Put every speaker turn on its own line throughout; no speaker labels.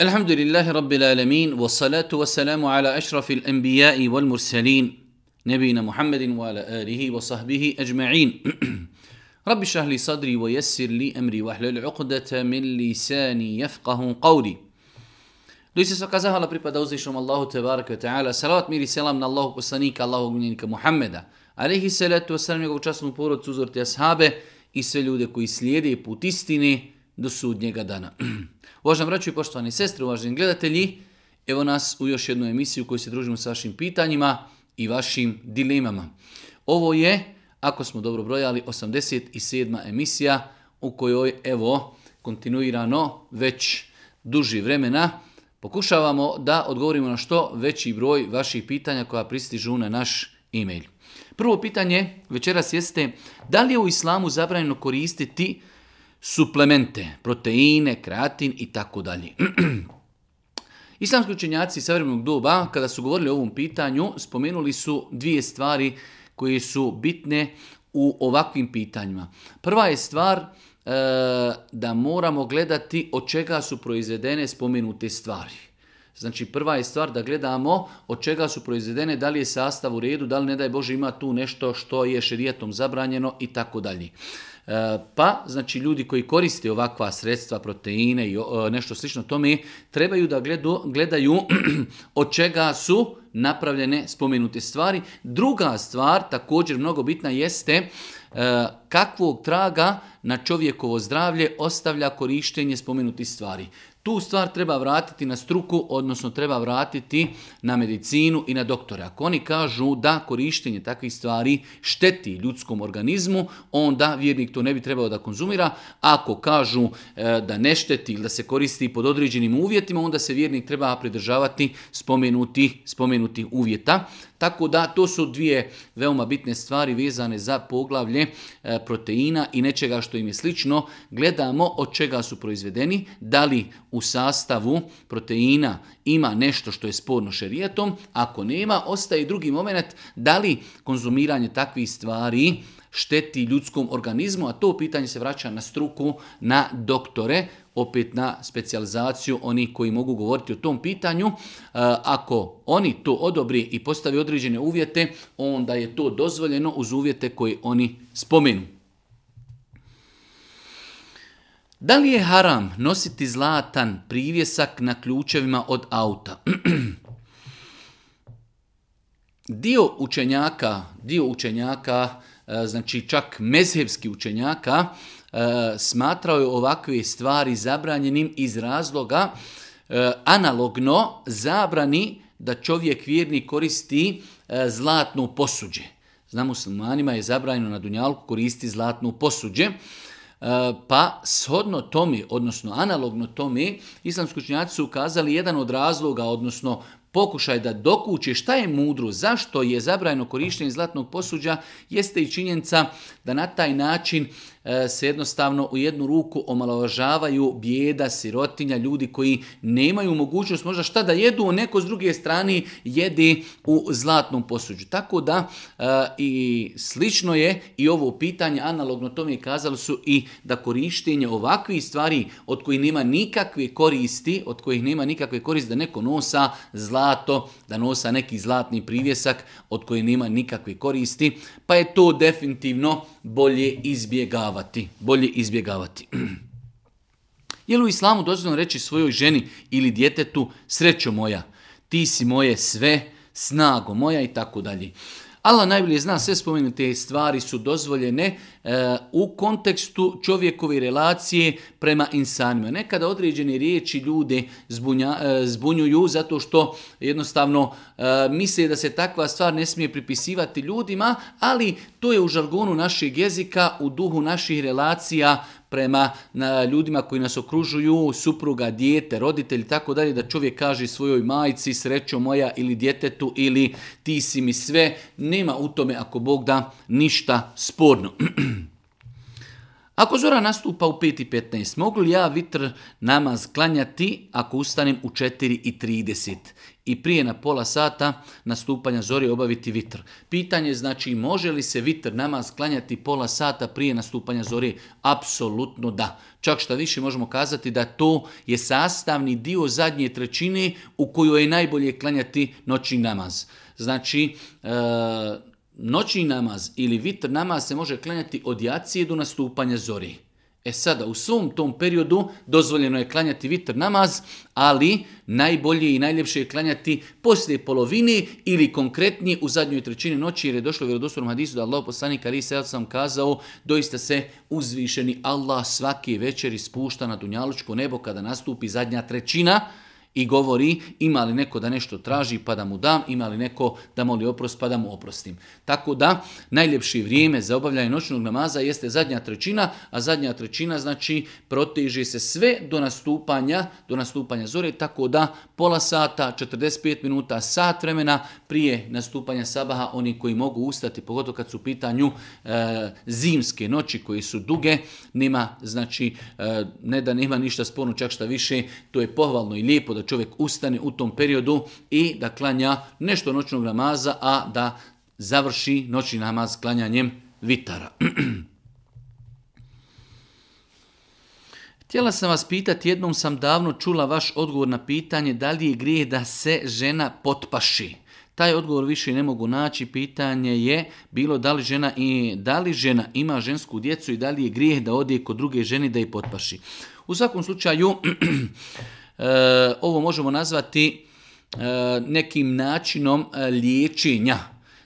الحمد لله رب العالمين والصلاة والسلام على أشرف الأنبياء والمرسلين نبينا محمد وعلى آله وصحبه أجمعين رب اشرح لي صدري ويسر لي أمري واحلل عقدة من لساني يفقه قولي Doista svaka zahvala pripada uzvišom Allahu tebaraka wa ta'ala. Salavat mir i selam na Allahu poslanika, Allahu gnjenika Muhammeda. Alihi salatu wa salam njegovu časnu porodcu, uzorte ashabe i sve ljude koji slijede put istine do sudnjega dana. Uvaženi vraću i poštovani sestre, uvaženi gledatelji, evo nas u još jednu emisiju u se družimo sa vašim pitanjima i vašim dilemama. Ovo je, ako smo dobro brojali, 87. emisija u kojoj, evo, kontinuirano već duži vremena pokušavamo da odgovorimo na što veći broj vaših pitanja koja pristižu na naš e-mail. Prvo pitanje večeras jeste da li je u islamu zabranjeno koristiti suplemente, proteine, kreatin i tako dalje. Islamski učenjaci savremenog doba, kada su govorili o ovom pitanju, spomenuli su dvije stvari koje su bitne u ovakvim pitanjima. Prva je stvar eh, da moramo gledati od čega su proizvedene spomenute stvari. Znači prva je stvar da gledamo od čega su proizvedene, da li je sastav u redu, da li ne daj Bože ima tu nešto što je šerijetom zabranjeno i tako dalje. E, pa, znači, ljudi koji koriste ovakva sredstva, proteine i e, nešto slično tome, trebaju da gledu, gledaju od čega su napravljene spomenute stvari. Druga stvar, također mnogo bitna, jeste e, kakvog traga na čovjekovo zdravlje ostavlja korištenje spomenutih stvari tu stvar treba vratiti na struku, odnosno treba vratiti na medicinu i na doktore. Ako oni kažu da korištenje takvih stvari šteti ljudskom organizmu, onda vjernik to ne bi trebao da konzumira. Ako kažu e, da ne šteti ili da se koristi pod određenim uvjetima, onda se vjernik treba pridržavati spomenutih spomenuti uvjeta. Tako da to su dvije veoma bitne stvari vezane za poglavlje e, proteina i nečega što im je slično. Gledamo od čega su proizvedeni, da li u sastavu proteina ima nešto što je sporno šerijetom, ako nema, ostaje drugi moment da li konzumiranje takvih stvari šteti ljudskom organizmu, a to pitanje se vraća na struku, na doktore opet na specijalizaciju oni koji mogu govoriti o tom pitanju. E, ako oni to odobri i postavi određene uvjete, onda je to dozvoljeno uz uvjete koji oni spomenu. Da li je haram nositi zlatan privjesak na ključevima od auta? dio učenjaka, dio učenjaka E, znači čak mezhevski učenjaka, e, smatrao je ovakve stvari zabranjenim iz razloga e, analogno zabrani da čovjek vjerni koristi zlatno posuđe. Znamo muslimanima je zabranjeno na Dunjalku koristi zlatno posuđe, pa shodno tome, odnosno analogno tome, islamski učenjaci su ukazali jedan od razloga, odnosno pokušaj da dokuči šta je mudru, zašto je zabrajno korištenje zlatnog posuđa, jeste i činjenica da na taj način E, se jednostavno u jednu ruku omalovažavaju bijeda, sirotinja, ljudi koji nemaju mogućnost možda šta da jedu, a neko s druge strane jede u zlatnom posuđu. Tako da e, i slično je i ovo pitanje, analogno tome je kazali su i da korištenje ovakvih stvari od kojih nema nikakve koristi, od kojih nema nikakve koristi da neko nosa zlato, da nosa neki zlatni privjesak od kojih nema nikakve koristi, pa je to definitivno bolje izbjegavati izbjegavati, bolje izbjegavati. Je li u islamu dozvoljeno reći svojoj ženi ili djetetu srećo moja, ti si moje sve, snago moja i tako dalje. Allah najbolje zna, sve spomenute stvari su dozvoljene, E, u kontekstu čovjekove relacije prema insanima. Nekada određene riječi ljude zbunjuju zato što jednostavno e, misle da se takva stvar ne smije pripisivati ljudima, ali to je u žargonu našeg jezika, u duhu naših relacija prema ljudima koji nas okružuju, supruga, dijete, roditelj tako dalje, da čovjek kaže svojoj majci srećo moja ili djetetu ili ti si mi sve. Nema u tome ako Bog da ništa sporno. Ako zora nastupa u 5.15, mogu li ja vitr namaz klanjati ako ustanem u 4.30 i prije na pola sata nastupanja zori obaviti vitr? Pitanje je znači može li se vitr namaz klanjati pola sata prije nastupanja zori. Apsolutno da. Čak što više možemo kazati da to je sastavni dio zadnje trećine u kojoj je najbolje klanjati noćni namaz. Znači, e, noćni namaz ili vitr namaz se može klanjati od jacije do nastupanja zori. E sada, u svom tom periodu dozvoljeno je klanjati vitr namaz, ali najbolje i najljepše je klanjati poslije polovini ili konkretnije u zadnjoj trećini noći, jer je došlo u vjerodostornom hadisu da Allah poslanik Ali sam kazao, doista se uzvišeni Allah svaki večer ispušta na dunjalučko nebo kada nastupi zadnja trećina, i govori ima li neko da nešto traži pa da mu dam, ima li neko da moli oprost pa da mu oprostim. Tako da najljepše vrijeme za obavljanje noćnog namaza jeste zadnja trećina, a zadnja trećina znači proteže se sve do nastupanja, do nastupanja zore, tako da pola sata, 45 minuta, sat vremena prije nastupanja sabaha oni koji mogu ustati, pogotovo kad su u pitanju e, zimske noći koje su duge, nema znači e, ne da nema ništa sporno, čak šta više, to je pohvalno i lijepo da čovjek ustane u tom periodu i da klanja nešto noćnog namaza, a da završi noćni namaz klanjanjem vitara. Htjela sam vas pitati, jednom sam davno čula vaš odgovor na pitanje da li je grijeh da se žena potpaši. Taj odgovor više ne mogu naći. Pitanje je bilo da li žena, i, da li žena ima žensku djecu i da li je grijeh da ode kod druge ženi da je potpaši. U svakom slučaju, Eh, ovo možemo nazvati eh, nekim načinom eh, liječenja.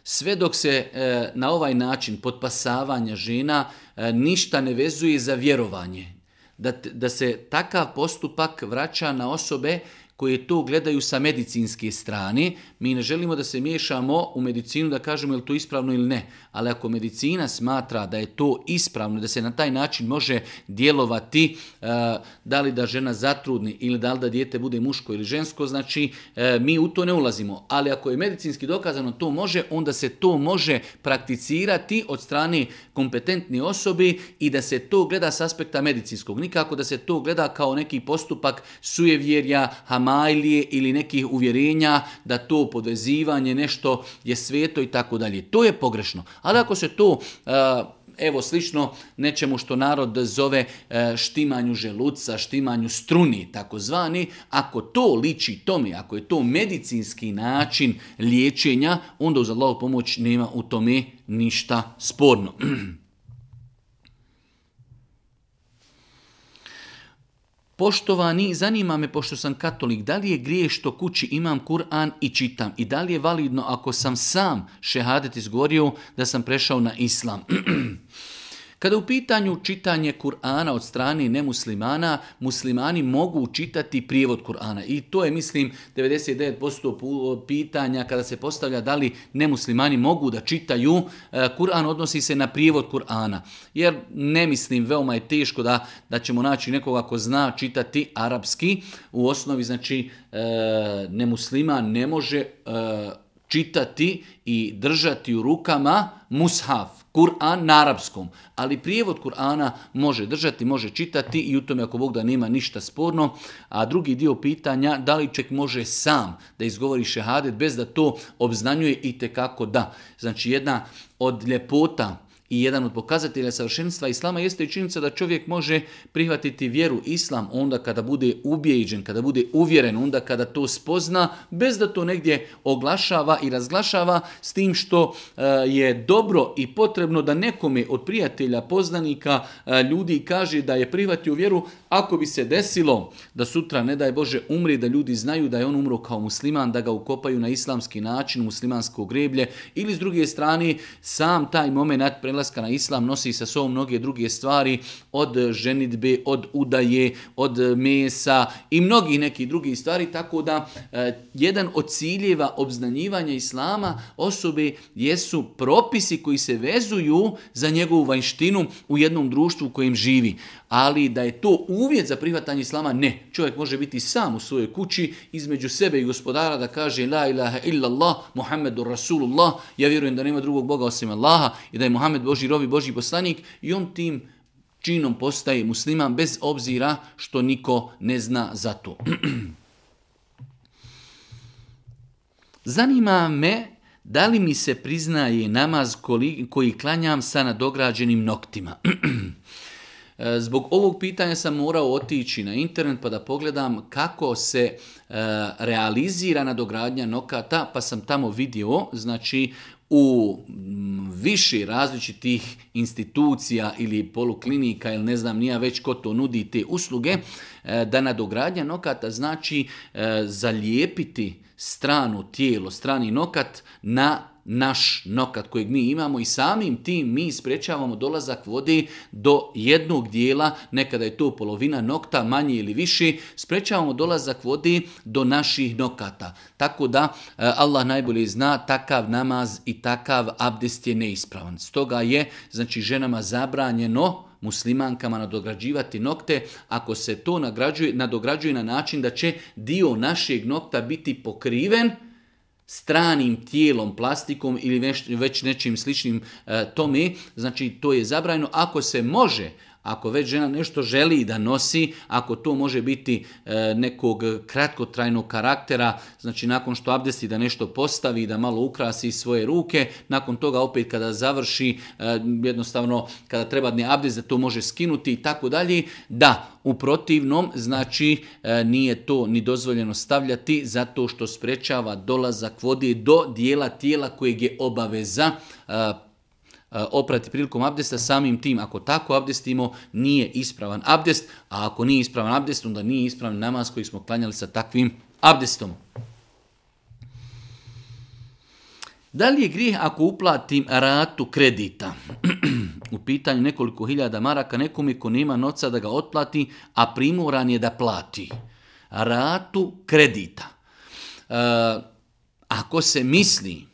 Sve dok se na ovaj način potpasavanja žena ništa ne vezuje za vjerovanje, da, da se takav postupak vraća na osobe koje to gledaju sa medicinske strane. Mi ne želimo da se miješamo u medicinu da kažemo je li to ispravno ili ne. Ali ako medicina smatra da je to ispravno, da se na taj način može djelovati e, da li da žena zatrudni ili da li da dijete bude muško ili žensko, znači e, mi u to ne ulazimo. Ali ako je medicinski dokazano to može, onda se to može prakticirati od strane kompetentni osobi i da se to gleda s aspekta medicinskog. Nikako da se to gleda kao neki postupak sujevjerja, hama ili nekih uvjerenja da to podvezivanje nešto je sveto i tako dalje. To je pogrešno. Ali ako se to evo slično nečemu što narod zove e, štimanju želuca, štimanju struni takozvani, ako to liči tome, ako je to medicinski način liječenja, onda uz pomoć nema u tome ništa sporno. Poštovani, zanima me, pošto sam katolik, da li je grije što kući imam Kur'an i čitam? I da li je validno ako sam sam šehadet izgorio da sam prešao na islam? Kada u pitanju čitanje Kur'ana od strane nemuslimana, muslimani mogu čitati prijevod Kur'ana. I to je, mislim, 99% pitanja kada se postavlja da li nemuslimani mogu da čitaju. E, Kur'an odnosi se na prijevod Kur'ana. Jer ne mislim, veoma je teško da, da ćemo naći nekoga ko zna čitati arapski. U osnovi, znači, e, nemusliman ne može e, čitati i držati u rukama mushaf. Kur'an na arapskom, ali prijevod Kur'ana može držati, može čitati i u tome ako Bog da nema ništa sporno. A drugi dio pitanja, da li čovjek može sam da izgovori šehadet bez da to obznanjuje i kako da. Znači jedna od ljepota i jedan od pokazatelja savršenstva islama jeste i činjenica da čovjek može prihvatiti vjeru islam onda kada bude ubijeđen, kada bude uvjeren, onda kada to spozna, bez da to negdje oglašava i razglašava s tim što e, je dobro i potrebno da nekome od prijatelja, poznanika, e, ljudi kaže da je prihvatio vjeru, ako bi se desilo da sutra, ne daj Bože, umri, da ljudi znaju da je on umro kao musliman, da ga ukopaju na islamski način, muslimansko greblje, ili s druge strane, sam taj moment prelazi prelaska na islam nosi sa sobom mnoge druge stvari, od ženitbe, od udaje, od mesa i mnogi neki drugi stvari, tako da e, jedan od ciljeva obznanjivanja islama osobe jesu propisi koji se vezuju za njegovu vanjštinu u jednom društvu u kojem živi ali da je to uvjet za prihvatanje islama, ne. Čovjek može biti sam u svojoj kući, između sebe i gospodara da kaže la ilaha illallah, Muhammedu Rasulullah, ja vjerujem da nema drugog Boga osim Allaha i da je Muhammed Boži rovi, Boži poslanik i on tim činom postaje musliman bez obzira što niko ne zna za to. Zanima me da li mi se priznaje namaz koji klanjam sa nadograđenim noktima. E, zbog ovog pitanja sam morao otići na internet pa da pogledam kako se e, realizira nadogradnja nokata, pa sam tamo vidio, znači u više različitih institucija ili poluklinika ili ne znam nija već ko to nudi te usluge, e, da nadogradnja nokata znači zalijepiti strano tijelo, strani nokat na naš nokat kojeg mi imamo i samim tim mi sprečavamo dolazak vode do jednog dijela, nekada je to polovina nokta, manje ili više, sprečavamo dolazak vode do naših nokata. Tako da e, Allah najbolje zna takav namaz i takav abdest je neispravan. Stoga je znači ženama zabranjeno muslimankama nadograđivati nokte ako se to nagrađuje, nadograđuje na način da će dio našeg nokta biti pokriven stranim tijelom, plastikom ili već, nečim sličnim e, tome, znači to je zabrajno. Ako se može ako već žena nešto želi da nosi, ako to može biti e, nekog kratkotrajnog karaktera, znači nakon što abdesti da nešto postavi, da malo ukrasi svoje ruke, nakon toga opet kada završi, e, jednostavno kada treba ne abdest da to može skinuti i tako dalje, da, u protivnom, znači e, nije to ni dozvoljeno stavljati zato što sprečava dolazak vode do dijela tijela kojeg je obaveza Eh, oprati prilikom abdesta, samim tim ako tako abdestimo nije ispravan abdest, a ako nije ispravan abdest onda nije ispravan namaz koji smo klanjali sa takvim abdestom. Da li je grijeh ako uplatim ratu kredita? U pitanju nekoliko hiljada maraka nekome ko nema noca da ga otplati, a primoran je da plati. Ratu kredita. Eh, ako se misli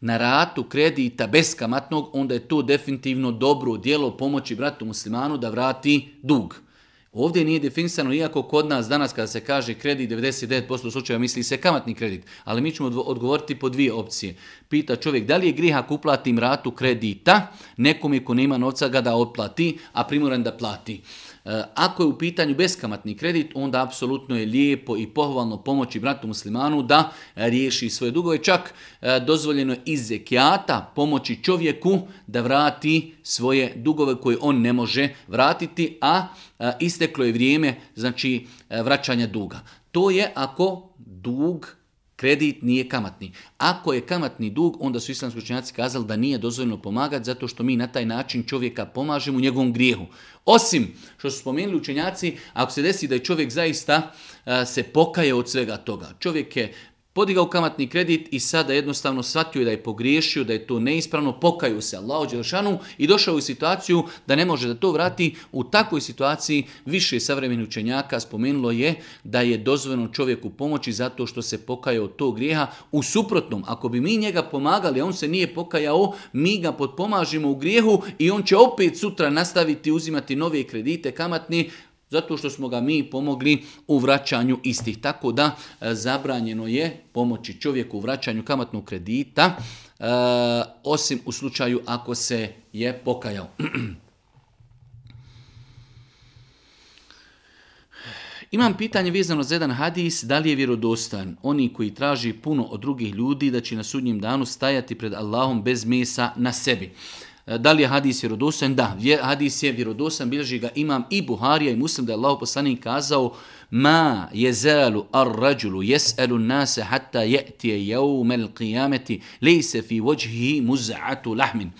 na ratu kredita beskamatnog, onda je to definitivno dobro djelo pomoći bratu muslimanu da vrati dug. Ovdje nije definisano, iako kod nas danas kada se kaže kredit 99% slučajeva misli se kamatni kredit, ali mi ćemo odgovoriti po dvije opcije. Pita čovjek da li je griha ako uplatim ratu kredita, nekom je ko nema novca ga da otplati, a primoran da plati. E, ako je u pitanju beskamatni kredit, onda apsolutno je lijepo i pohvalno pomoći bratu muslimanu da riješi svoje dugove. Čak e, dozvoljeno je iz zekijata pomoći čovjeku da vrati svoje dugove koje on ne može vratiti, a e, isteklo je vrijeme znači vraćanja duga. To je ako dug Kredit nije kamatni. Ako je kamatni dug, onda su islamski učenjaci kazali da nije dozvoljeno pomagati zato što mi na taj način čovjeka pomažemo u njegovom grijehu. Osim što su spomenuli učenjaci, ako se desi da je čovjek zaista se pokaje od svega toga. Čovjek je podigao kamatni kredit i sada jednostavno shvatio da je pogriješio, da je to neispravno, pokaju se Allahu Đelšanu i došao u situaciju da ne može da to vrati. U takvoj situaciji više savremeni učenjaka spomenulo je da je dozvoljeno čovjeku pomoći zato što se pokajao od tog grijeha. U suprotnom, ako bi mi njega pomagali, on se nije pokajao, mi ga potpomažimo u grijehu i on će opet sutra nastaviti uzimati nove kredite kamatni, zato što smo ga mi pomogli u vraćanju istih. Tako da e, zabranjeno je pomoći čovjeku u vraćanju kamatnog kredita, e, osim u slučaju ako se je pokajao. Imam pitanje vezano za jedan hadis, da li je vjerodostan oni koji traži puno od drugih ljudi da će na sudnjem danu stajati pred Allahom bez mesa na sebi. E, da li je hadis vjerodostojan? Da, hadis je vjerodostojan, bilježi ga imam i Buharija i Muslim da je Allah poslanik kazao Ma zelu ar-rađulu jes'elu nase hatta je'tije jevmel qijameti lejse fi vođhi muz'atu lahmin.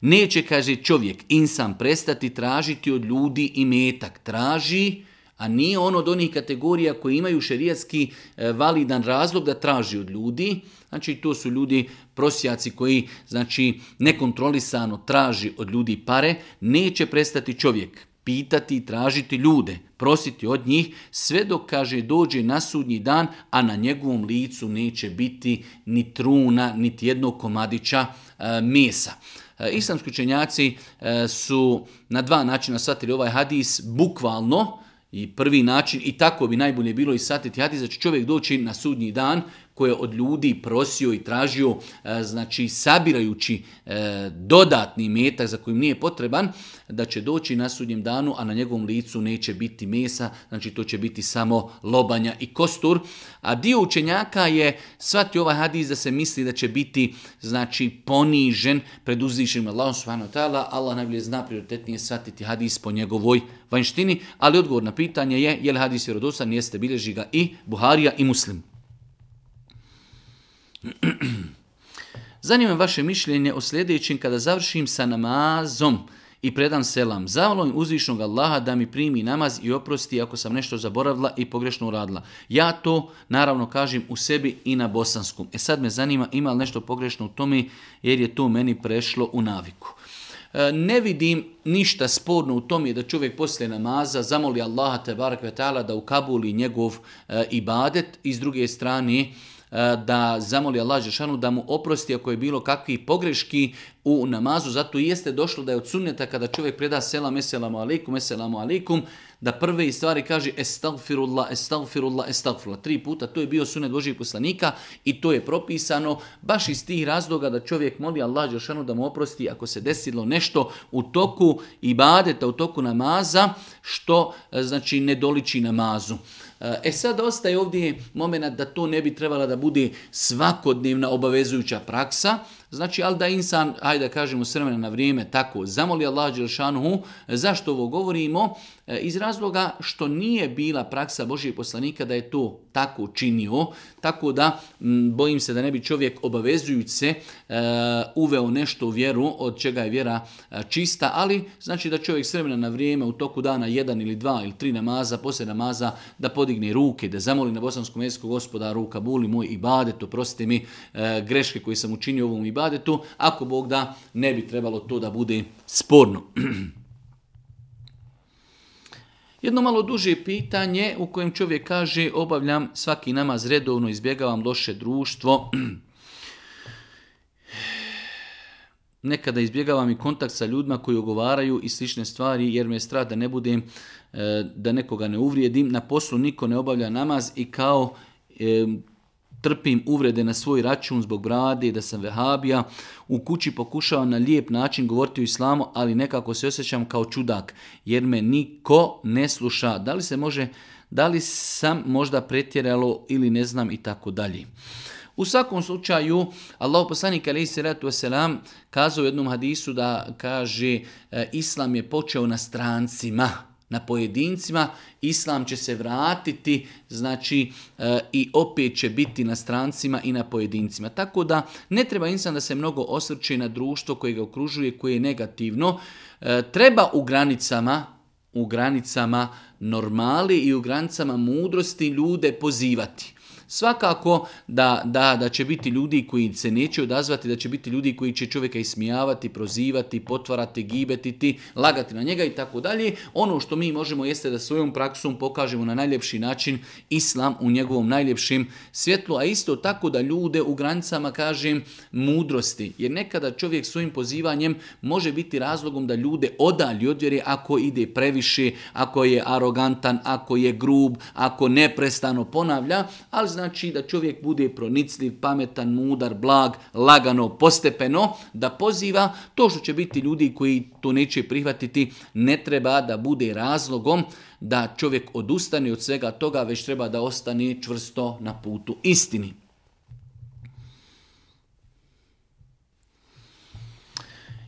Neće, kaže čovjek, insan prestati tražiti od ljudi i metak. Traži a nije ono od onih kategorija koji imaju šerijatski e, validan razlog da traži od ljudi. Znači to su ljudi prosjaci koji znači nekontrolisano traži od ljudi pare, neće prestati čovjek pitati i tražiti ljude, prositi od njih, sve dok kaže dođe na sudnji dan, a na njegovom licu neće biti ni truna, niti jednog komadića e, mesa. E, islamski učenjaci e, su na dva načina shvatili ovaj hadis bukvalno, i prvi način, i tako bi najbolje bilo i satiti hadis, da će čovjek doći na sudnji dan koje od ljudi prosio i tražio, e, znači sabirajući e, dodatni metak za kojim nije potreban, da će doći na sudnjem danu, a na njegovom licu neće biti mesa, znači to će biti samo lobanja i kostur. A dio učenjaka je shvatio ovaj hadis da se misli da će biti znači ponižen pred uzvišenim Allahom subhanahu ta'ala, Allah najbolje zna prioritetnije shvatiti hadis po njegovoj vanjštini, ali odgovor na pitanje je je li hadis vjerodostojan, jeste bilježi ga i Buharija i Muslim. Zanima vaše mišljenje o sljedećem kada završim sa namazom i predam selam. Zavolim uzvišnog Allaha da mi primi namaz i oprosti ako sam nešto zaboravila i pogrešno uradila. Ja to naravno kažem u sebi i na bosanskom. E sad me zanima ima li nešto pogrešno u tome jer je to meni prešlo u naviku. E, ne vidim ništa sporno u tome da čovjek poslije namaza zamoli Allaha te barak da ukabuli njegov e, ibadet i s druge strane E, da zamoli Allah Žešanu da mu oprosti ako je bilo kakvih pogreški u namazu. Zato i jeste došlo da je od sunneta kada čovjek preda selam, eselamu alikum, eselamu alikum, da prve stvari kaže estagfirullah, estagfirullah, estagfirullah. Tri puta, to je bio sunet Božijeg poslanika i to je propisano baš iz tih razloga da čovjek moli Allah Žešanu da mu oprosti ako se desilo nešto u toku ibadeta, u toku namaza, što e, znači ne doliči namazu. E sad ostaje ovdje moment da to ne bi trebala da bude svakodnevna obavezujuća praksa, Znači, ali da insan, ajde da kažemo s na vrijeme, tako, zamoli Allah Đelšanuhu, zašto ovo govorimo? E, iz razloga što nije bila praksa Božijeg poslanika da je to tako činio, tako da bojim se da ne bi čovjek obavezujući se e, uveo nešto u vjeru od čega je vjera e, čista, ali znači da čovjek s na vrijeme u toku dana jedan ili dva ili tri namaza, poslije namaza da podigne ruke, da zamoli na bosanskom jeziku gospoda ruka buli moj badetu, oprostite mi greške koje sam učinio ovom ibadetu, ako Bog da ne bi trebalo to da bude sporno. Jedno malo duže pitanje u kojem čovjek kaže obavljam svaki namaz redovno, izbjegavam loše društvo. Nekada izbjegavam i kontakt sa ljudima koji ogovaraju i slične stvari jer me je strah da ne budem, e, da nekoga ne uvrijedim. Na poslu niko ne obavlja namaz i kao e, trpim uvrede na svoj račun zbog brade, da sam vehabija. U kući pokušavam na lijep način govoriti o islamu, ali nekako se osjećam kao čudak, jer me niko ne sluša. Da li se može, da li sam možda pretjeralo ili ne znam i tako dalje. U svakom slučaju, Allah poslanik alaihi salatu wasalam kazao u jednom hadisu da kaže e, Islam je počeo na strancima na pojedincima, islam će se vratiti, znači e, i opet će biti na strancima i na pojedincima. Tako da ne treba insan da se mnogo osvrće na društvo koje ga okružuje, koje je negativno. E, treba u granicama, u granicama normali i u granicama mudrosti ljude pozivati. Svakako da, da, da će biti ljudi koji se neće odazvati, da će biti ljudi koji će čovjeka ismijavati, prozivati, potvarati, gibetiti, lagati na njega i tako dalje. Ono što mi možemo jeste da svojom praksom pokažemo na najljepši način islam u njegovom najljepšim svjetlu, a isto tako da ljude u granicama, kažem, mudrosti. Jer nekada čovjek svojim pozivanjem može biti razlogom da ljude odalji od ako ide previše, ako je arogantan, ako je grub, ako neprestano ponavlja, ali znači znači da čovjek bude pronicljiv, pametan, mudar, blag, lagano, postepeno, da poziva to što će biti ljudi koji to neće prihvatiti, ne treba da bude razlogom da čovjek odustane od svega toga, već treba da ostane čvrsto na putu istini.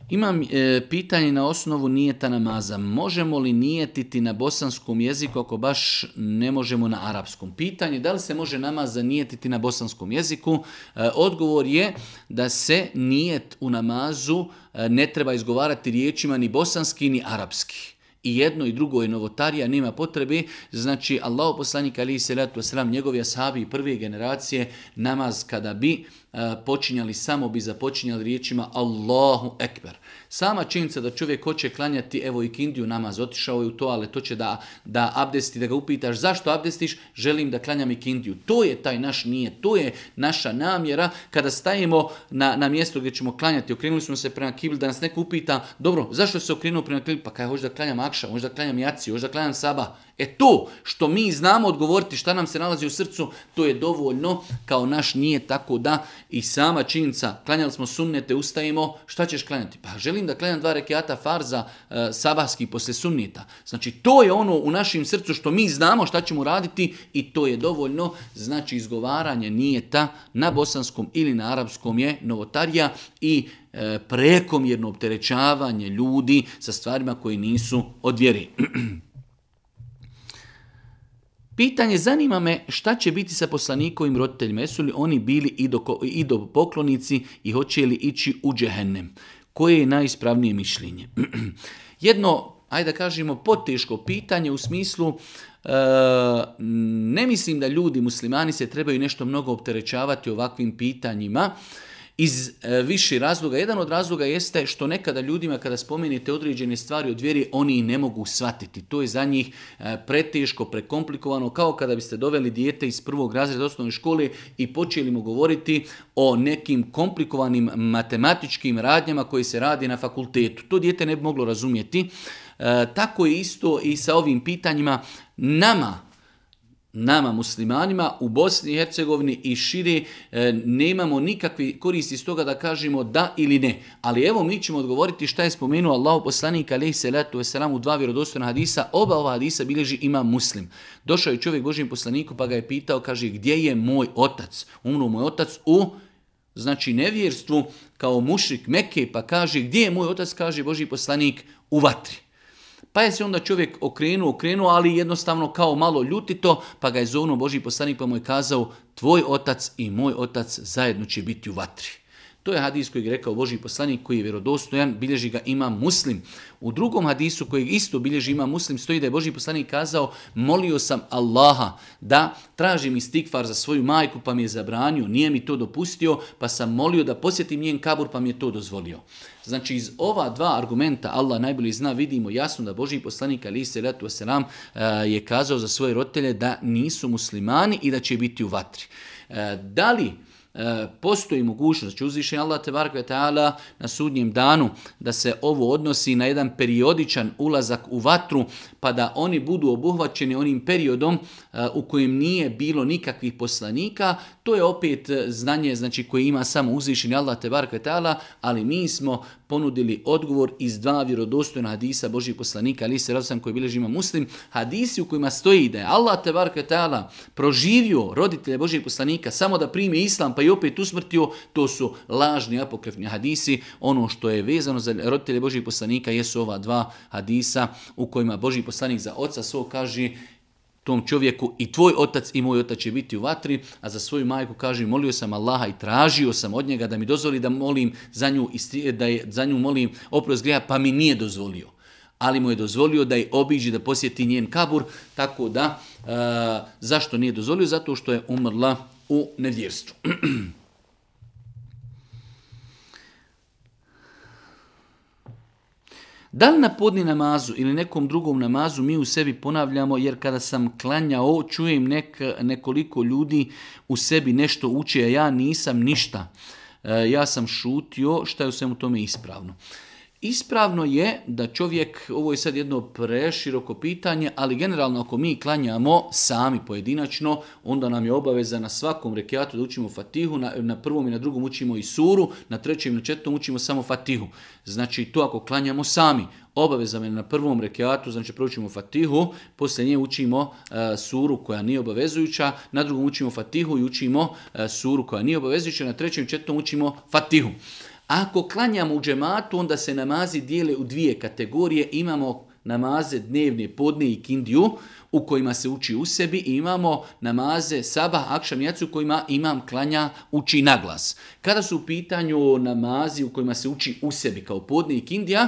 Imam e, pitanje na osnovu nijeta namaza. Možemo li nijetiti na bosanskom jeziku ako baš ne možemo na arapskom? Pitanje da li se može namaz zanijetiti na bosanskom jeziku? E, odgovor je da se nijet u namazu e, ne treba izgovarati riječima ni bosanski ni arapski. I jedno i drugo je novotarija, nema potrebe. Znači, Allah poslanik ali i salatu wasalam, njegovi ashabi prve generacije, namaz kada bi E, počinjali samo bi započinjali riječima Allahu Ekber. Sama činjenica da čovjek hoće klanjati, evo i kindiju namaz, otišao je u to, ali to će da, da abdesti, da ga upitaš zašto abdestiš, želim da klanjam i kindiju. To je taj naš nije, to je naša namjera. Kada stajemo na, na mjesto gdje ćemo klanjati, okrenuli smo se prema kibli, da nas neko upita, dobro, zašto se okrenuo prema kibli? Pa kaj, hoću da klanjam akša, hoću da klanjam jaci, hoću da klanjam saba. E to što mi znamo odgovoriti šta nam se nalazi u srcu, to je dovoljno kao naš nije tako da i sama činjenica, klanjali smo sunnete, ustajemo, šta ćeš klanjati? Pa želim da klanjam dva rekiata farza e, sabahski poslije sunnita. Znači to je ono u našem srcu što mi znamo šta ćemo raditi i to je dovoljno. Znači izgovaranje nije ta, na bosanskom ili na arapskom je novotarija i e, prekomjerno opterećavanje ljudi sa stvarima koji nisu odvjeri. vjeri. Pitanje, zanima me šta će biti sa poslanikovim roditeljima, jesu li oni bili i do poklonici i hoće li ići u džehennem? Koje je najispravnije mišljenje? Jedno, ajde da kažemo, poteško pitanje u smislu e, ne mislim da ljudi muslimani se trebaju nešto mnogo opterećavati ovakvim pitanjima, iz e, više razloga. Jedan od razloga jeste što nekada ljudima kada spomenete određene stvari od vjeri, oni ne mogu shvatiti. To je za njih e, preteško, prekomplikovano, kao kada biste doveli dijete iz prvog razreda osnovne škole i počeli mu govoriti o nekim komplikovanim matematičkim radnjama koji se radi na fakultetu. To dijete ne bi moglo razumjeti. E, tako je isto i sa ovim pitanjima. Nama nama muslimanima u Bosni i Hercegovini i šire e, nemamo nikakvi koristi iz toga da kažemo da ili ne. Ali evo mi ćemo odgovoriti šta je spomenuo Allahu poslanik alejhi salatu vesselam u dva vjerodostojna hadisa, oba ova hadisa bilježi ima muslim. Došao je čovjek Božijem poslaniku pa ga je pitao, kaže gdje je moj otac? Umro moj otac u znači nevjerstvu kao mušik Mekke pa kaže gdje je moj otac? Kaže Božji poslanik u vatri. Pa je se onda čovjek okrenuo, okrenuo, ali jednostavno kao malo ljutito, pa ga je zovno Boži poslanik pa mu je kazao, tvoj otac i moj otac zajedno će biti u vatri. To je hadis koji je rekao Boži poslanik koji je vjerodostojan, bilježi ga ima muslim. U drugom hadisu koji isto bilježi ima muslim stoji da je Boži poslanik kazao molio sam Allaha da tražim stikvar za svoju majku pa mi je zabranio, nije mi to dopustio pa sam molio da posjetim njen kabur pa mi je to dozvolio. Znači iz ova dva argumenta Allah najbolje zna vidimo jasno da Boži poslanik ali se letu je kazao za svoje rotelje da nisu muslimani i da će biti u vatri. Eh, da li E, postoji mogućnost, će znači uzviše Allah na sudnjem danu, da se ovo odnosi na jedan periodičan ulazak u vatru, pa da oni budu obuhvaćeni onim periodom E, u kojem nije bilo nikakvih poslanika, to je opet e, znanje znači, koje ima samo uzvišeni Allah te ta'ala, ali mi smo ponudili odgovor iz dva vjerodostojna hadisa Božih poslanika, ali se sam koji bileži ima muslim, hadisi u kojima stoji da je Allah te ta'ala proživio roditelje Božih poslanika samo da primi islam pa i opet usmrtio, to su lažni apokrefni hadisi. Ono što je vezano za roditelje Božih poslanika jesu ova dva hadisa u kojima Božji poslanik za oca svoj kaže tom čovjeku i tvoj otac i moj otac će biti u vatri, a za svoju majku kaže molio sam Allaha i tražio sam od njega da mi dozvoli da molim za nju, da za nju molim oprost greha, pa mi nije dozvolio. Ali mu je dozvolio da je obiđi, da posjeti njen kabur, tako da, zašto nije dozvolio? Zato što je umrla u nevjerstvu. Da li na podni namazu ili nekom drugom namazu mi u sebi ponavljamo, jer kada sam klanjao, čujem nek, nekoliko ljudi u sebi nešto uče, a ja nisam ništa. E, ja sam šutio, šta je u svemu tome ispravno? Ispravno je da čovjek, ovo je sad jedno preširoko pitanje, ali generalno ako mi klanjamo sami pojedinačno, onda nam je obaveza na svakom rekiatu da učimo fatihu, na, prvom i na drugom učimo i suru, na trećem i na četvrtom učimo samo fatihu. Znači to ako klanjamo sami, obaveza je na prvom rekiatu, znači proučimo fatihu, poslije nje učimo e, suru koja nije obavezujuća, na drugom učimo fatihu i učimo e, suru koja nije obavezujuća, na trećem i četvrtom učimo fatihu. Ako klanjamo u džematu, onda se namazi dijele u dvije kategorije. Imamo namaze dnevne, podne i kindiju u kojima se uči u sebi i imamo namaze sabah, akšam, jacu u kojima imam klanja uči naglas. Kada su u pitanju namazi u kojima se uči u sebi kao podne i kindija,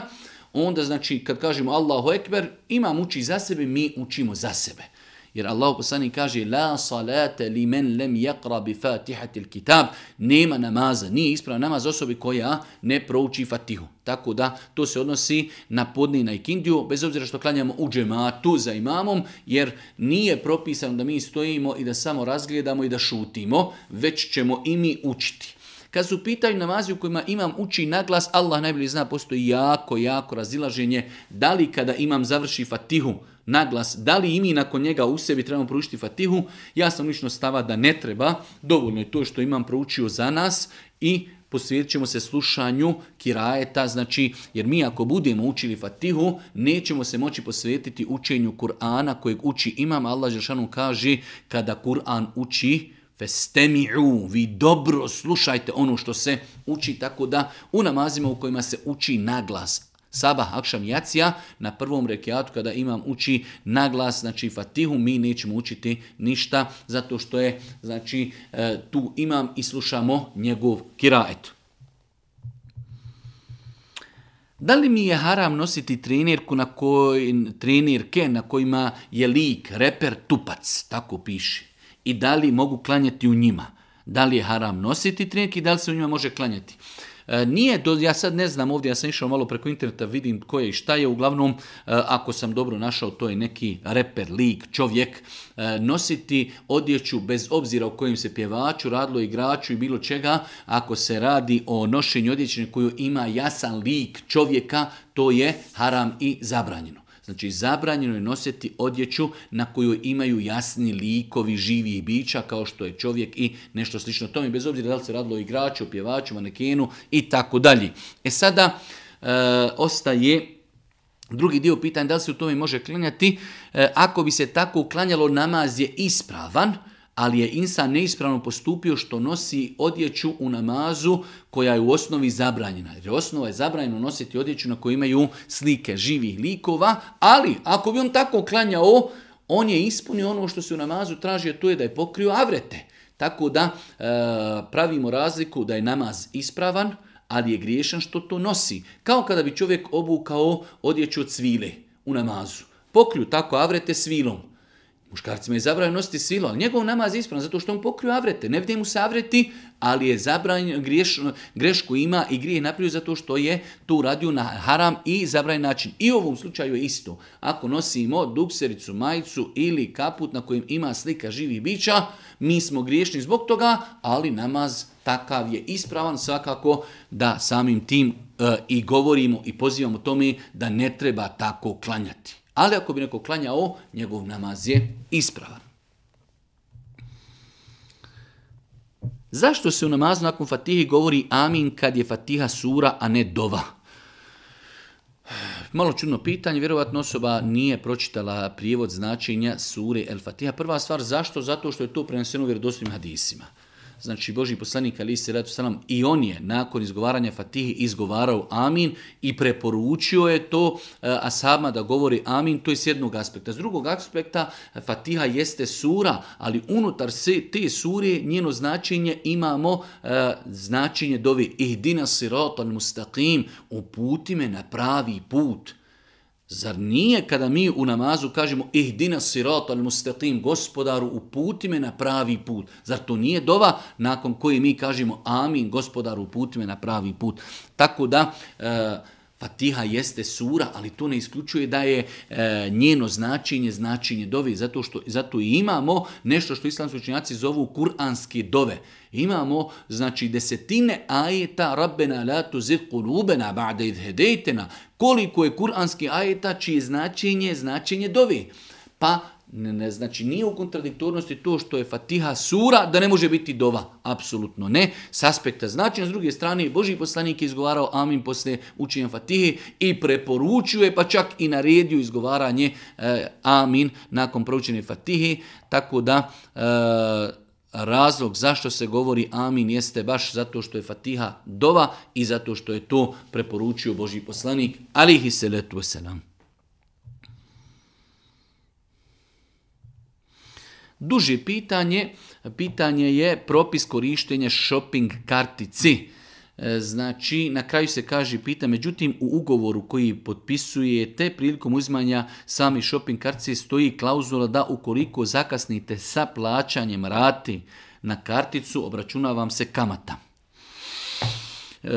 onda znači kad kažemo Allahu Ekber, imam uči za sebe, mi učimo za sebe. Jer Allah poslani kaže La salate li men lem yaqra bi fatihati kitab. Nema namaza. Nije ispravan namaz osobi koja ne prouči fatihu. Tako da to se odnosi na podni na ikindiju, bez obzira što klanjamo u džematu za imamom, jer nije propisano da mi stojimo i da samo razgledamo i da šutimo, već ćemo i mi učiti. Kad su pitaju namazi u kojima imam uči naglas, Allah najbolje zna, postoji jako, jako razilaženje da li kada imam završi fatihu, naglas, da li i nakon njega u sebi trebamo proučiti Fatihu, ja sam lično stava da ne treba, dovoljno je to što imam proučio za nas i posvjetit ćemo se slušanju kirajeta, znači, jer mi ako budemo učili Fatihu, nećemo se moći posvetiti učenju Kur'ana kojeg uči imam. Allah Žešanu kaže, kada Kur'an uči, Festemi'u, vi dobro slušajte ono što se uči, tako da u namazima u kojima se uči naglas, Saba, akšam, jacija, na prvom rekiatu kada imam uči naglas, znači fatihu, mi nećemo učiti ništa, zato što je, znači, e, tu imam i slušamo njegov kirajet. Da li mi je haram nositi trenirku na koj, trenirke na kojima je lik, reper, tupac, tako piše. I da li mogu klanjati u njima? Da li je haram nositi trenirke i da li se u njima može klanjati? E, nije, do, ja sad ne znam ovdje, ja sam išao malo preko interneta, vidim ko je i šta je, uglavnom e, ako sam dobro našao, to je neki reper, lik, čovjek, e, nositi odjeću bez obzira o kojem se pjevaču, radilo igraču i bilo čega, ako se radi o nošenju odjeće koju ima jasan lik čovjeka, to je haram i zabranjeno. Znači, zabranjeno je nositi odjeću na kojoj imaju jasni likovi živih bića, kao što je čovjek i nešto slično tome, bez obzira da li se radilo o igraču, pjevaču, manekenu i tako dalje. E sada, e, ostaje drugi dio pitanja da li se u tome može klanjati. E, ako bi se tako uklanjalo, namaz je ispravan, ali je insan neispravno postupio što nosi odjeću u namazu koja je u osnovi zabranjena. Jer osnova je zabranjeno nositi odjeću na kojoj imaju slike živih likova, ali ako bi on tako klanjao, on je ispunio ono što se u namazu a to je da je pokrio avrete. Tako da e, pravimo razliku da je namaz ispravan, ali je griješan što to nosi. Kao kada bi čovjek obukao odjeću od svile u namazu. Pokriju tako avrete svilom. Muškarcima je zabranjeno nositi silo, ali njegov namaz je ispravan zato što on pokrio avrete. Ne vidi mu se avreti, ali je zabranjeno, grešku ima i grije napravio zato što je tu radio na haram i zabranjen način. I u ovom slučaju je isto. Ako nosimo duksericu, majicu ili kaput na kojem ima slika živih bića, mi smo griješni zbog toga, ali namaz takav je ispravan svakako da samim tim e, i govorimo i pozivamo tome da ne treba tako klanjati. Ali ako bi neko klanjao, njegov namaz je ispravan. Zašto se u namazu nakon fatihi govori amin kad je fatiha sura, a ne dova? Malo čudno pitanje, vjerovatno osoba nije pročitala prijevod značenja sure El Fatiha. Prva stvar, zašto? Zato što je to preneseno u vjerodostojnim hadisima znači Boži poslanik ali se salam, i on je nakon izgovaranja Fatihi izgovarao amin i preporučio je to e, a sama da govori amin, to je s jednog aspekta. S drugog aspekta Fatiha jeste sura, ali unutar se te sure njeno značenje imamo e, značenje dovi ihdina sirotan mustaqim, uputi me na pravi put. Zar nije kada mi u namazu kažemo ihdina sirat al mustaqim, gospodaru uputi me na pravi put. Zar to nije dova nakon koje mi kažemo amin, gospodaru uputi me na pravi put. Tako da e, Fatiha jeste sura, ali to ne isključuje da je e, njeno značenje, značenje dove, zato što zato imamo nešto što islamski učinjaci zovu kuranski dove. Imamo znači desetine ajeta Rabbena la tuzigh qulubana ba'da idh Koliko je kuranski ajeta čije značenje značenje dove. Pa ne, znači nije u kontradiktornosti to što je Fatiha sura da ne može biti dova. Apsolutno ne. S aspekta znači, s druge strane, Boži poslanik je izgovarao amin poslije učenja Fatihe i preporučuje, pa čak i naredio izgovaranje eh, amin nakon proučene Fatihe. Tako da eh, razlog zašto se govori amin jeste baš zato što je Fatiha dova i zato što je to preporučio Boži poslanik alihi se letu selam. Duže pitanje, pitanje je propis korištenja shopping kartici. E, znači, na kraju se kaže pita, međutim u ugovoru koji potpisujete prilikom uzmanja sami shopping kartice stoji klauzula da ukoliko zakasnite sa plaćanjem rati na karticu, obračuna vam se kamata. E,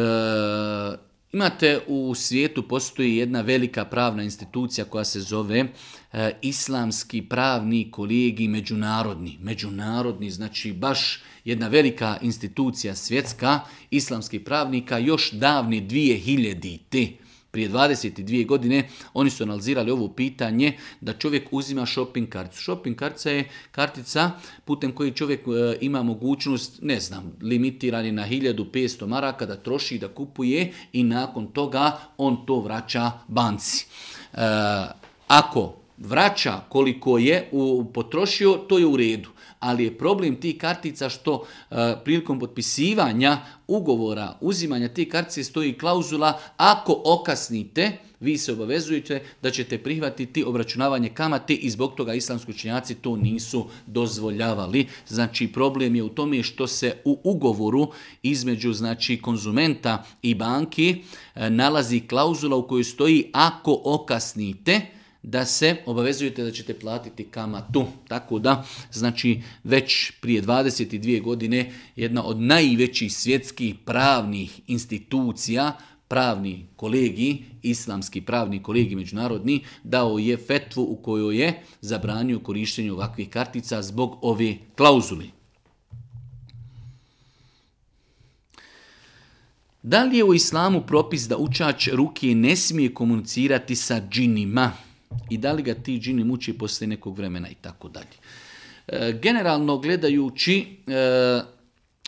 imate u svijetu postoji jedna velika pravna institucija koja se zove E, islamski pravni kolegi međunarodni. Međunarodni, znači baš jedna velika institucija svjetska islamskih pravnika još davne 2000-te prije 22 godine oni su analizirali ovo pitanje da čovjek uzima shopping karticu. Shopping kartica je kartica putem koje čovjek e, ima mogućnost, ne znam, limitirani na 1500 maraka da troši, da kupuje i nakon toga on to vraća banci. E, ako vraća koliko je potrošio, to je u redu. Ali je problem tih kartica što e, prilikom potpisivanja ugovora, uzimanja te kartice stoji klauzula ako okasnite, vi se obavezujete da ćete prihvatiti obračunavanje kamate i zbog toga islamski učinjaci to nisu dozvoljavali. Znači problem je u tome što se u ugovoru između znači konzumenta i banki e, nalazi klauzula u kojoj stoji ako okasnite, da se obavezujete da ćete platiti kamatu. Tako da, znači, već prije 22 godine jedna od najvećih svjetskih pravnih institucija, pravni kolegi, islamski pravni kolegi međunarodni, dao je fetvu u kojoj je zabranio korištenje ovakvih kartica zbog ove klauzule. Da li je u islamu propis da učač ruke ne smije komunicirati sa džinima? i da li ga ti džini muči poslije nekog vremena i tako dalje. E, generalno gledajući, e,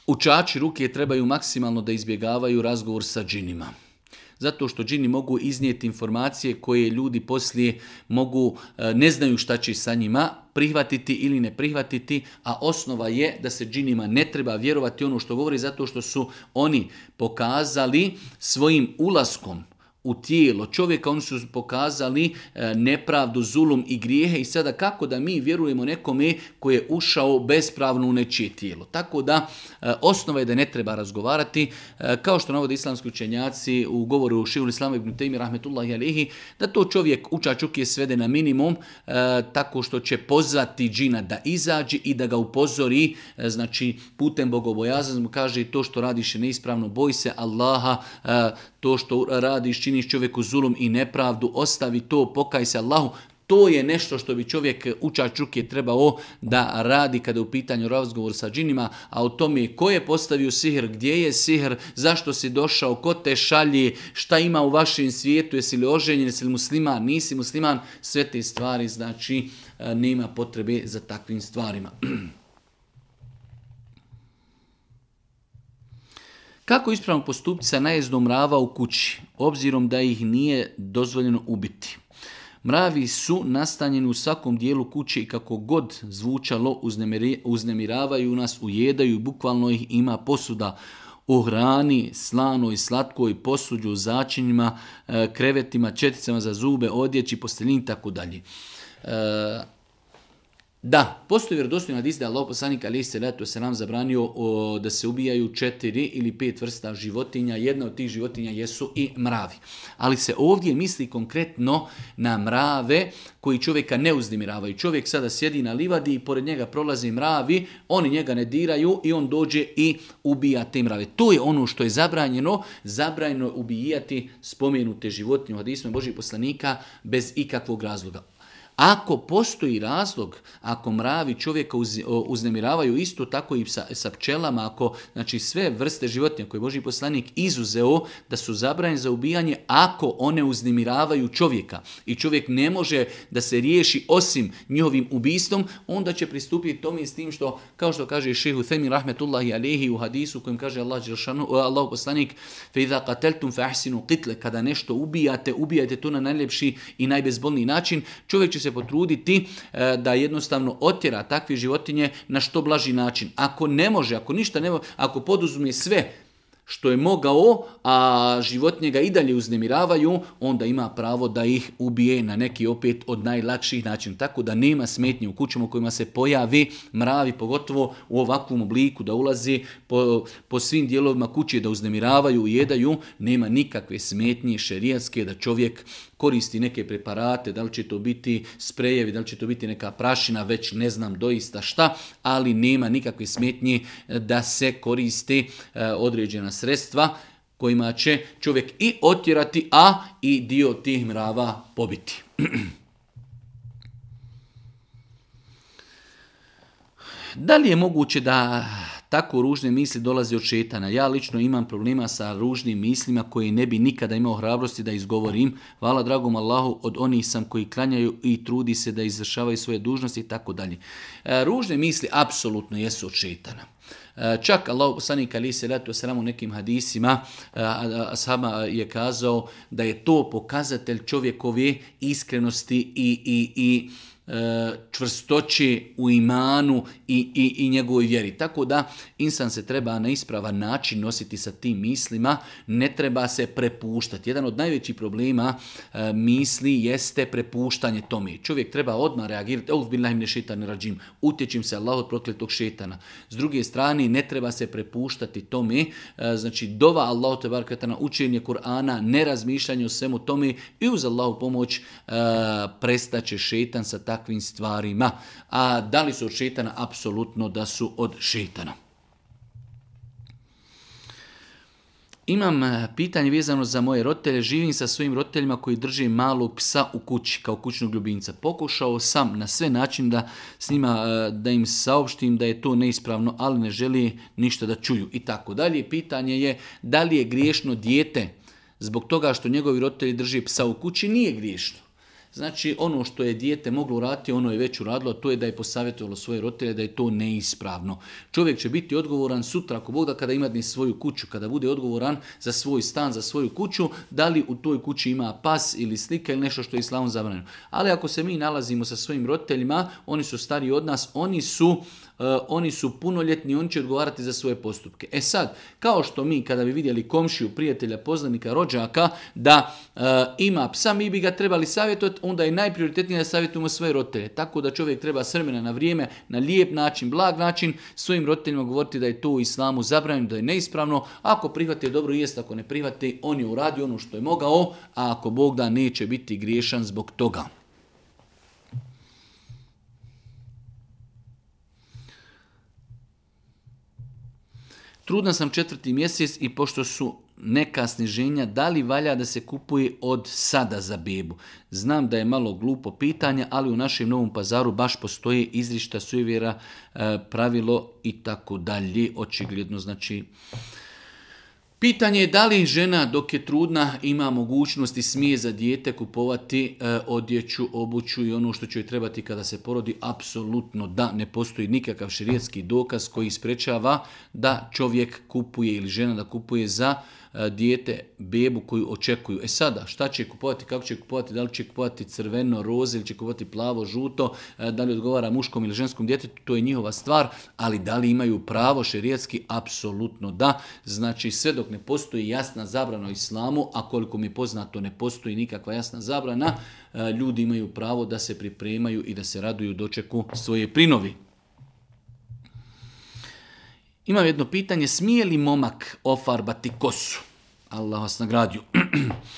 učači ruke trebaju maksimalno da izbjegavaju razgovor sa džinima. Zato što džini mogu iznijeti informacije koje ljudi poslije mogu, e, ne znaju šta će sa njima, prihvatiti ili ne prihvatiti, a osnova je da se džinima ne treba vjerovati ono što govori zato što su oni pokazali svojim ulaskom u tijelo čovjeka, oni su pokazali e, nepravdu, zulum i grijehe i sada kako da mi vjerujemo nekome koji je ušao bespravno u nečije tijelo. Tako da e, osnova je da ne treba razgovarati, e, kao što navode islamski učenjaci u govoru Šivul Islama ibn Taymi rahmetullahi alihi, da to čovjek učačuk je svede na minimum tako što će pozvati džina da izađe i da ga upozori, znači putem mu kaže to što radiš je neispravno, boj se Allaha, to što radiš čini činiš čovjeku zulum i nepravdu, ostavi to, pokaj se Allahu, to je nešto što bi čovjek učačuk je trebao da radi kada je u pitanju razgovor sa džinima, a o tome ko je postavio sihr, gdje je sihr, zašto si došao, ko te šalje, šta ima u vašem svijetu, jesi li oženjen, jesi li musliman, nisi musliman, sve te stvari, znači e, nema potrebe za takvim stvarima. Kako ispravno postupiti sa najezdom mrava u kući, obzirom da ih nije dozvoljeno ubiti? Mravi su nastanjeni u svakom dijelu kuće i kako god zvučalo uznemiravaju nas, ujedaju, bukvalno ih ima posuda u hrani, slanoj, slatkoj, posuđu, začinjima, e, krevetima, četicama za zube, odjeći, posteljini i tako dalje. E, da, postoji vjerodostojno hadis da je Allah poslanik ali se se nam zabranio da se ubijaju četiri ili pet vrsta životinja. Jedna od tih životinja jesu i mravi. Ali se ovdje misli konkretno na mrave koji čovjeka ne uznimiravaju. Čovjek sada sjedi na livadi i pored njega prolaze mravi, oni njega ne diraju i on dođe i ubija te mrave. To je ono što je zabranjeno, zabranjeno ubijati spomenute životinje u hadisme Božih poslanika bez ikakvog razloga. Ako postoji razlog, ako mravi čovjeka uz, uznemiravaju isto tako i sa, pčelama, ako znači sve vrste životinja koje je Boži poslanik izuzeo da su zabranjene za ubijanje ako one uznemiravaju čovjeka i čovjek ne može da se riješi osim njihovim ubistom onda će pristupiti tome s tim što, kao što kaže šehu Themin Rahmetullahi Alehi u hadisu kojim kaže Allah, Allah poslanik فَإِذَا قَتَلْتُمْ ahsinu قِتْلَ Kada nešto ubijate, ubijate to na najljepši i najbezbolniji način. Čovjek će se potruditi e, da jednostavno otjera takve životinje na što blaži način. Ako ne može, ako ništa ne može, ako poduzme sve što je mogao, a životinje ga i dalje uznemiravaju, onda ima pravo da ih ubije na neki opet od najlakših načina. Tako da nema smetnje u kućama u kojima se pojavi mravi, pogotovo u ovakvom obliku, da ulazi po, po svim dijelovima kuće, da uznemiravaju, jedaju, nema nikakve smetnje šerijatske da čovjek koristi neke preparate, da li će to biti sprejevi, da li će to biti neka prašina, već ne znam doista šta, ali nema nikakve smetnje eh, da se koristi eh, određena sredstva kojima će čovjek i otjerati, a i dio tih mrava pobiti. da li je moguće da tako ružne misli dolaze od šetana. Ja lično imam problema sa ružnim mislima koje ne bi nikada imao hrabrosti da izgovorim. Hvala dragom Allahu, od onih sam koji klanjaju i trudi se da izvršavaju svoje dužnosti i tako dalje. E, ružne misli apsolutno jesu od šetana. E, čak Allah poslanik ali se ratu u nekim hadisima sama e, je kazao da je to pokazatelj čovjekove iskrenosti i, i, i E, čvrstoći u imanu i, i, i njegovoj vjeri. Tako da insan se treba na ispravan način nositi sa tim mislima, ne treba se prepuštati. Jedan od najvećih problema e, misli jeste prepuštanje tome. Čovjek treba odmah reagirati, ovdje bila im ne šetan utječim se Allah od prokletog šetana. S druge strane, ne treba se prepuštati tome, e, znači dova Allah te barkatana, učenje Kur'ana, ne razmišljanje o svemu tome i uz Allahu pomoć e, prestaće šetan sa ta takvim stvarima. A da li su od šetana? Apsolutno da su od šetana. Imam eh, pitanje vezano za moje roditelje. Živim sa svojim roditeljima koji drže malog psa u kući kao kućnog ljubimca. Pokušao sam na sve način da s njima, eh, da im saopštim da je to neispravno, ali ne želi ništa da čuju i tako dalje. Pitanje je da li je griješno dijete zbog toga što njegovi roditelji drže psa u kući? Nije griješno. Znači, ono što je dijete moglo uraditi, ono je već uradilo, to je da je posavjetovalo svoje roditelje da je to neispravno. Čovjek će biti odgovoran sutra, ako Bog da kada ima svoju kuću, kada bude odgovoran za svoj stan, za svoju kuću, da li u toj kući ima pas ili slika ili nešto što je islamom zabranjeno. Ali ako se mi nalazimo sa svojim roditeljima, oni su stariji od nas, oni su E, oni su punoljetni, oni će odgovarati za svoje postupke. E sad, kao što mi kada bi vidjeli komšiju, prijatelja, poznanika, rođaka da e, ima psa, mi bi ga trebali savjetovati, onda je najprioritetnije da savjetujemo svoje roditelje. Tako da čovjek treba s na vrijeme, na lijep način, blag način, svojim roditeljima govoriti da je to u islamu zabranjeno, da je neispravno. Ako prihvate, dobro jest, ako ne prihvate, on je uradio ono što je mogao, a ako Bog da neće biti griješan zbog toga. Trudna sam četvrti mjesec i pošto su neka sniženja, da li valja da se kupuje od sada za bebu? Znam da je malo glupo pitanje, ali u našem novom pazaru baš postoje izrišta sujevjera, e, pravilo i tako dalje, očigledno. Znači, Pitanje je da li žena dok je trudna ima mogućnost i smije za dijete kupovati e, odjeću, obuću i ono što će joj trebati kada se porodi. Apsolutno da, ne postoji nikakav širijetski dokaz koji sprečava da čovjek kupuje ili žena da kupuje za E, dijete, bebu koju očekuju. E sada, šta će kupovati, kako će kupovati, da li će kupovati crveno, roze ili će kupovati plavo, žuto, e, da li odgovara muškom ili ženskom djetetu, to je njihova stvar, ali da li imaju pravo šerijetski, Apsolutno da. Znači, sve dok ne postoji jasna zabrana o islamu, a koliko mi je poznato ne postoji nikakva jasna zabrana, e, ljudi imaju pravo da se pripremaju i da se raduju dočeku svoje prinovi. Imam jedno pitanje, smije li momak ofarbati kosu? Allah vas nagradio.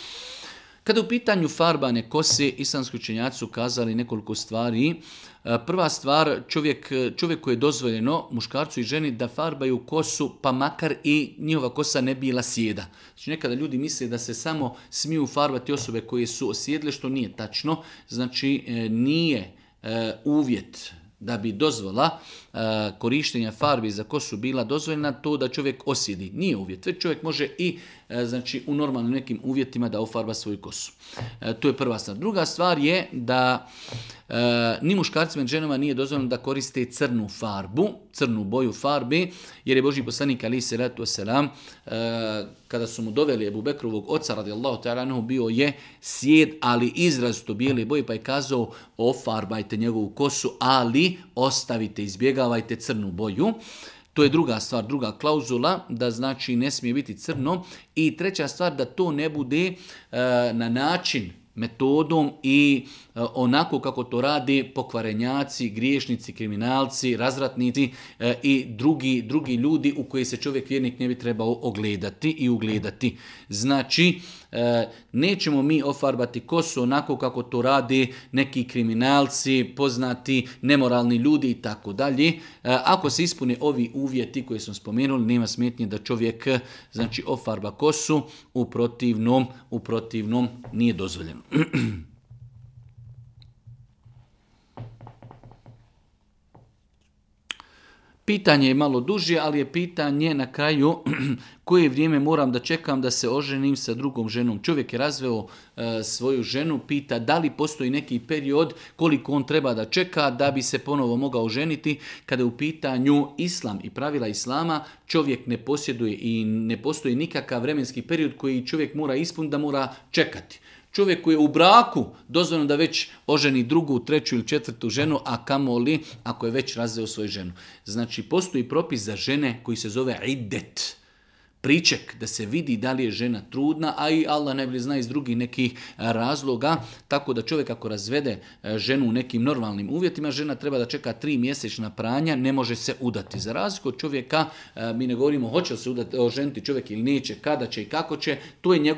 Kada u pitanju farbane kose, islamski učenjaci su kazali nekoliko stvari. E, prva stvar, čovjek, čovjeku je dozvoljeno, muškarcu i ženi, da farbaju kosu, pa makar i njihova kosa ne bila sjeda. Znači, nekada ljudi misle da se samo smiju farbati osobe koje su osjedle, što nije tačno. Znači, e, nije e, uvjet da bi dozvola E, korištenja farbi za kosu bila dozvoljena, to da čovjek osjedi. Nije uvjet, već čovjek može i e, znači, u normalnim nekim uvjetima da ofarba svoju kosu. E, to je prva stvar. Druga stvar je da ni muškarcima ni ženama nije dozvoljeno da koriste crnu farbu, crnu boju farbi, jer je Boži poslanik Ali Seratu kada su mu doveli Ebu Bekrovog oca radijallahu ta'ala bio je sjed, ali izrazito bijele boje, pa je kazao ofarbajte njegovu kosu, ali ostavite, izbjegavajte crnu boju. To je druga stvar, druga klauzula, da znači ne smije biti crno. I treća stvar, da to ne bude e, na način, metodom i e, onako kako to radi pokvarenjaci, griješnici, kriminalci, razratnici e, i drugi, drugi ljudi u koji se čovjek vjernik ne bi trebao ogledati i ugledati. Znači, E, nećemo mi ofarbati kosu onako kako to radi neki kriminalci, poznati, nemoralni ljudi i tako dalje. E, ako se ispune ovi uvjeti koje smo spomenuli, nema smetnje da čovjek znači ofarba kosu, u protivnom, u protivnom nije dozvoljeno. Pitanje je malo duže, ali je pitanje na kraju koje vrijeme moram da čekam da se oženim sa drugom ženom. Čovjek je razveo e, svoju ženu, pita da li postoji neki period koliko on treba da čeka da bi se ponovo mogao ženiti. Kada je u pitanju islam i pravila islama, čovjek ne posjeduje i ne postoji nikakav vremenski period koji čovjek mora ispuniti da mora čekati. Čovjek koji je u braku dozvoljeno da već oženi drugu, treću ili četvrtu ženu, a kamoli ako je već razveo svoju ženu. Znači, postoji propis za žene koji se zove idet priček da se vidi da li je žena trudna, a i Allah bi zna iz drugih nekih e, razloga, tako da čovjek ako razvede e, ženu u nekim normalnim uvjetima, žena treba da čeka tri mjesečna pranja, ne može se udati. Za razliku od čovjeka, e, mi ne govorimo hoće li se udati, oženiti čovjek ili neće, kada će i kako će, to je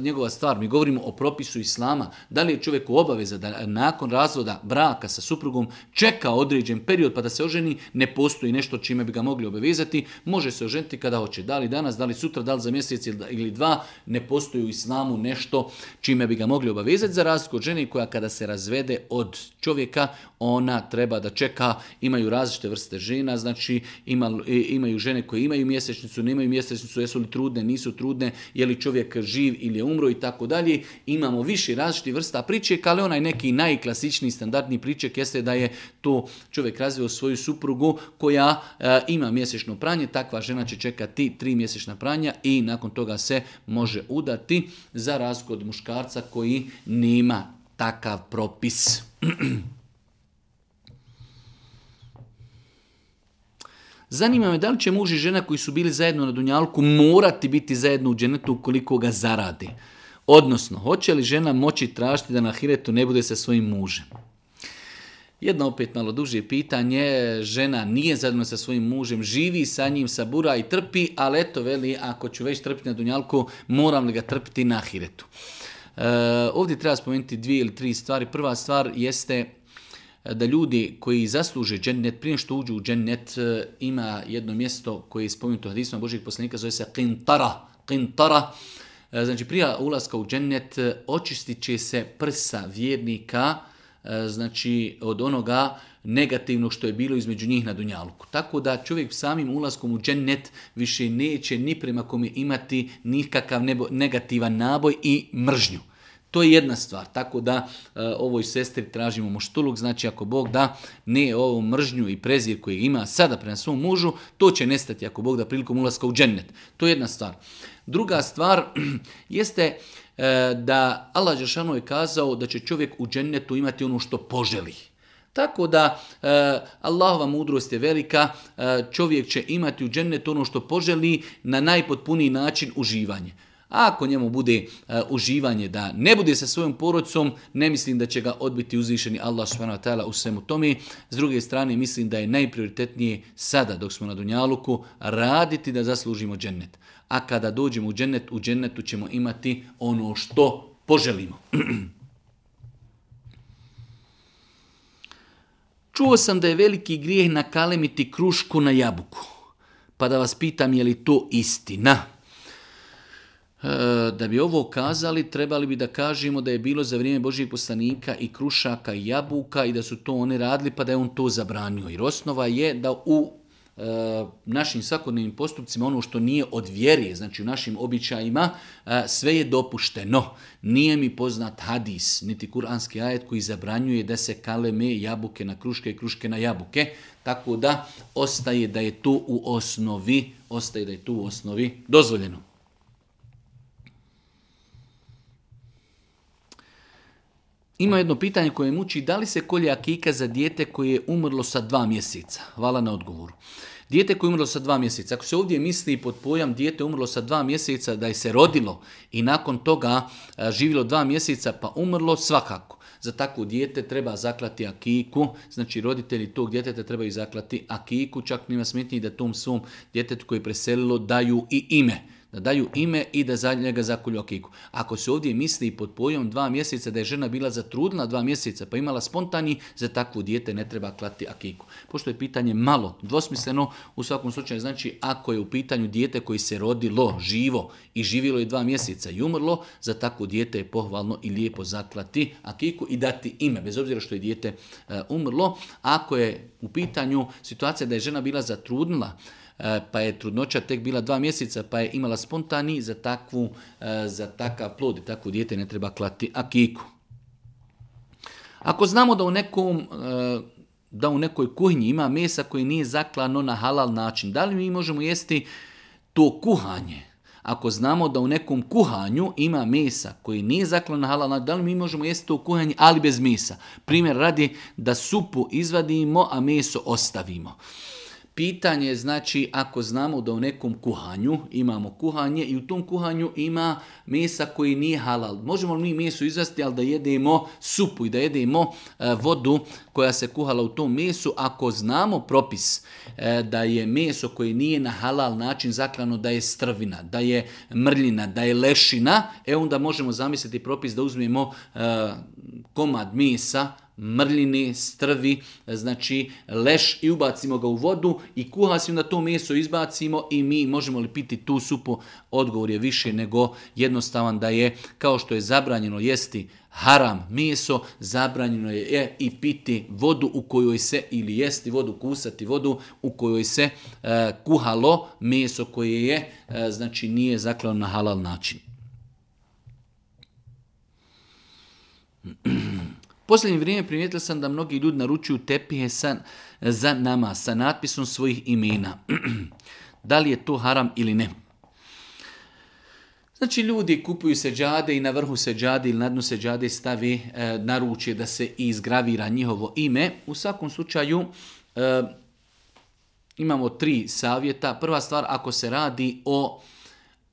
njegova stvar. Mi govorimo o propisu islama. Da li je u obaveza da nakon razvoda braka sa suprugom čeka određen period pa da se oženi, ne postoji nešto čime bi ga mogli obavezati, može se oženiti kada hoće. Da li danas, da li sutra, da li za mjesec ili dva, ne postoji u islamu nešto čime bi ga mogli obavezati za razliku od žene koja kada se razvede od čovjeka, ona treba da čeka, imaju različite vrste žena, znači imaju žene koje imaju mjesečnicu, nemaju mjesečnicu, jesu li trudne, nisu trudne, je li čovjek živ ili je umro i tako dalje. Imamo više različitih vrsta pričeka, ali onaj neki najklasičniji standardni priček jeste da je to čovjek razvio svoju suprugu koja e, ima mjesečno pranje, takva žena će čekati tri mjesec na pranja i nakon toga se može udati za razliku od muškarca koji nima takav propis. Zanima me da li će muž i žena koji su bili zajedno na Dunjalku morati biti zajedno u dženetu ukoliko ga zaradi. Odnosno, hoće li žena moći tražiti da na hiretu ne bude sa svojim mužem? Jedno opet malo duže pitanje, žena nije zadovoljna sa svojim mužem, živi sa njim, sabura i trpi, ali eto veli, ako ću već trpiti na Dunjalku, moram li ga trpiti na Hiretu. E, ovdje treba spomenuti dvije ili tri stvari. Prva stvar jeste da ljudi koji zasluže džennet, prije što uđu u džennet, e, ima jedno mjesto koje je spomenuto hadisma Božih poslanika, zove se Qintara. Qintara. E, znači, prije ulaska u džennet očistit će se prsa vjernika, E, znači od onoga negativnog što je bilo između njih na Dunjaluku. Tako da čovjek samim ulaskom u džennet više neće ni prema kome imati nikakav nebo, negativan naboj i mržnju. To je jedna stvar, tako da e, ovoj sestri tražimo muštuluk, znači ako Bog da ne ovo mržnju i prezir koji ima sada prema svom mužu, to će nestati ako Bog da prilikom ulaska u džennet. To je jedna stvar. Druga stvar jeste E, da Allah Žešanu je kazao da će čovjek u džennetu imati ono što poželi. Tako da e, Allahova mudrost je velika, e, čovjek će imati u džennetu ono što poželi na najpotpuniji način uživanje. A ako njemu bude uživanje da ne bude sa svojom porodcom, ne mislim da će ga odbiti uzvišeni Allah s.w.t. u svemu tome. S druge strane mislim da je najprioritetnije sada dok smo na Dunjaluku raditi da zaslužimo džennet a kada dođemo u džennet, u džennetu ćemo imati ono što poželimo. Čuo sam da je veliki grijeh nakalemiti krušku na jabuku. Pa da vas pitam je li to istina? E, da bi ovo kazali, trebali bi da kažemo da je bilo za vrijeme Božijeg poslanika i krušaka i jabuka i da su to oni radili pa da je on to zabranio. Jer osnova je da u E, našim svakodnevnim postupcima ono što nije od vjere, znači u našim običajima, e, sve je dopušteno. Nije mi poznat hadis, niti kuranski ajet koji zabranjuje da se kaleme jabuke na kruške i kruške na jabuke, tako da ostaje da je to u osnovi, ostaje da je to u osnovi dozvoljeno. Ima jedno pitanje koje muči, da li se kolje akika za dijete koje je umrlo sa dva mjeseca? Hvala na odgovoru. Dijete koje je umrlo sa dva mjeseca. Ako se ovdje misli pod pojam dijete umrlo sa dva mjeseca da je se rodilo i nakon toga živjelo dva mjeseca pa umrlo, svakako. Za takvo dijete treba zaklati akiku, znači roditelji tog djeteta trebaju zaklati akiku, čak nima smetnji da tom svom djetetu koje je preselilo daju i ime da daju ime i da za njega zakulju akiku. Ako se ovdje misli pod pojom dva mjeseca da je žena bila zatrudna dva mjeseca pa imala spontani, za takvu dijete ne treba klati akiku. Pošto je pitanje malo, dvosmisleno, u svakom slučaju znači ako je u pitanju dijete koji se rodilo živo i živilo je dva mjeseca i umrlo, za takvu dijete je pohvalno i lijepo zaklati akiku i dati ime, bez obzira što je dijete e, umrlo. Ako je u pitanju situacija da je žena bila zatrudnila, Eh, pa je trudnoća tek bila dva mjeseca, pa je imala spontani za, takvu, eh, za takav plod i takvo dijete ne treba klati akiku. Ako znamo da u nekom eh, da u nekoj kuhinji ima mesa koje nije zaklano na halal način, da li mi možemo jesti to kuhanje? Ako znamo da u nekom kuhanju ima mesa koji nije zaklano na halal način, da li mi možemo jesti to kuhanje, ali bez mesa? Primjer radi da supu izvadimo, a meso ostavimo. Pitanje je, znači, ako znamo da u nekom kuhanju imamo kuhanje i u tom kuhanju ima mesa koji nije halal. Možemo li mi meso izvesti, ali da jedemo supu i da jedemo e, vodu koja se kuhala u tom mesu, ako znamo propis e, da je meso koji nije na halal način zaklano, da je strvina, da je mrljina, da je lešina, e onda možemo zamisliti propis da uzmemo e, komad mesa mrljini, strvi, znači leš i ubacimo ga u vodu i kuha se to meso izbacimo i mi možemo li piti tu supu? Odgovor je više nego jednostavan da je kao što je zabranjeno jesti haram meso, zabranjeno je e, i piti vodu u kojoj se, ili jesti vodu, kusati vodu u kojoj se e, kuhalo meso koje je, e, znači nije zaklano na halal način. posljednje vrijeme primijetio sam da mnogi ljudi naručuju tepihe za nama, sa natpisom svojih imena. da li je to haram ili ne? Znači ljudi kupuju seđade i na vrhu seđade ili na dnu seđade stavi e, naručje da se izgravira njihovo ime. U svakom slučaju e, imamo tri savjeta. Prva stvar ako se radi o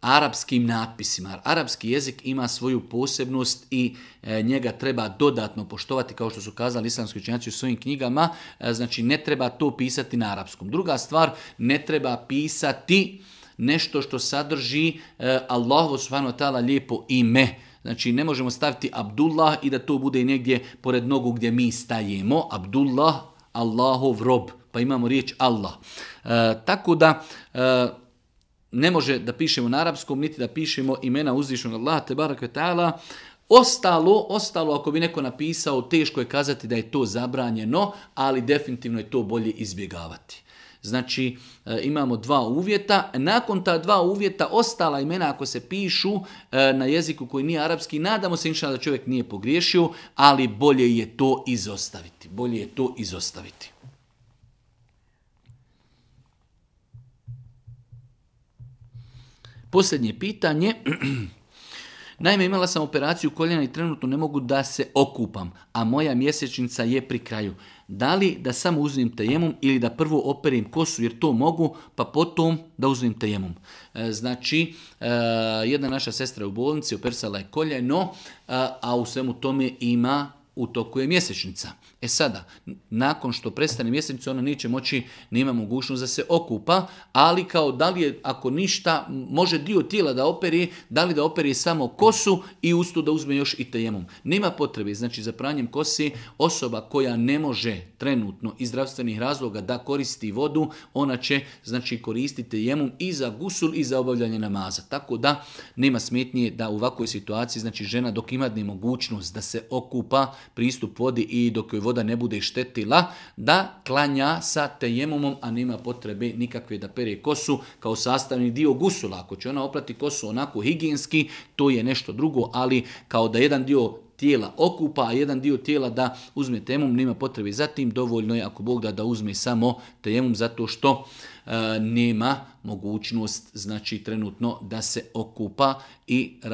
arapskim natpisima. Arapski jezik ima svoju posebnost i e, njega treba dodatno poštovati, kao što su kazali islamski učenjaci u svojim knjigama. E, znači, ne treba to pisati na arapskom. Druga stvar, ne treba pisati nešto što sadrži e, Allahu svano subhanahu ta'ala lijepo ime. Znači, ne možemo staviti Abdullah i da to bude negdje pored nogu gdje mi stajemo. Abdullah, Allahov rob. Pa imamo riječ Allah. tako da, ne može da pišemo na arapskom, niti da pišemo imena uzvišnog Allaha te ta'ala. Ostalo, ostalo, ako bi neko napisao, teško je kazati da je to zabranjeno, ali definitivno je to bolje izbjegavati. Znači, e, imamo dva uvjeta. Nakon ta dva uvjeta, ostala imena ako se pišu e, na jeziku koji nije arapski, nadamo se inša da čovjek nije pogriješio, ali bolje je to izostaviti. Bolje je to izostaviti. Posljednje pitanje. Naime, imala sam operaciju koljena i trenutno ne mogu da se okupam, a moja mjesečnica je pri kraju. Da li da samo uzmem tajemom ili da prvo operim kosu jer to mogu, pa potom da uzmem tajemom? E, znači, e, jedna naša sestra je u bolnici opersala je koljeno, e, a u svemu tome ima u toku je mjesečnica. E sada, nakon što prestane mjesečnica, ona neće moći, nema mogućnost da se okupa, ali kao da li je, ako ništa, može dio tijela da operi, da li da operi samo kosu i ustu da uzme još i tejemom. Nema potrebe, znači za pranjem kosi osoba koja ne može trenutno iz zdravstvenih razloga da koristi vodu, ona će znači koristiti tejemom i za gusul i za obavljanje namaza. Tako da nema smetnije da u ovakvoj situaciji, znači žena dok ima mogućnost da se okupa, pristup vodi i dok joj voda ne bude štetila, da klanja sa tejemumom, a nema potrebe nikakve da pere kosu kao sastavni dio gusula. Ako će ona oprati kosu onako higijenski, to je nešto drugo, ali kao da jedan dio tijela okupa, a jedan dio tijela da uzme temom, nema potrebe za tim, dovoljno je ako Bog da da uzme samo temom zato što e, nema mogućnost znači trenutno da se okupa i e,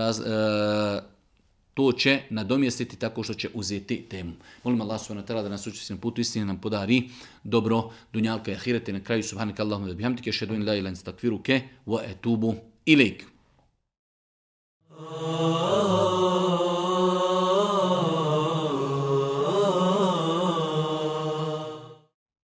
to će nadomjestiti tako što će uzeti temu. Molim Allah subhanahu wa da nas učesti na putu istine nam podari dobro dunjalka i ahirete na kraju subhanaka Allahumma da bihamdike šedun la ilaha illa wa etubu ilaik. Oh.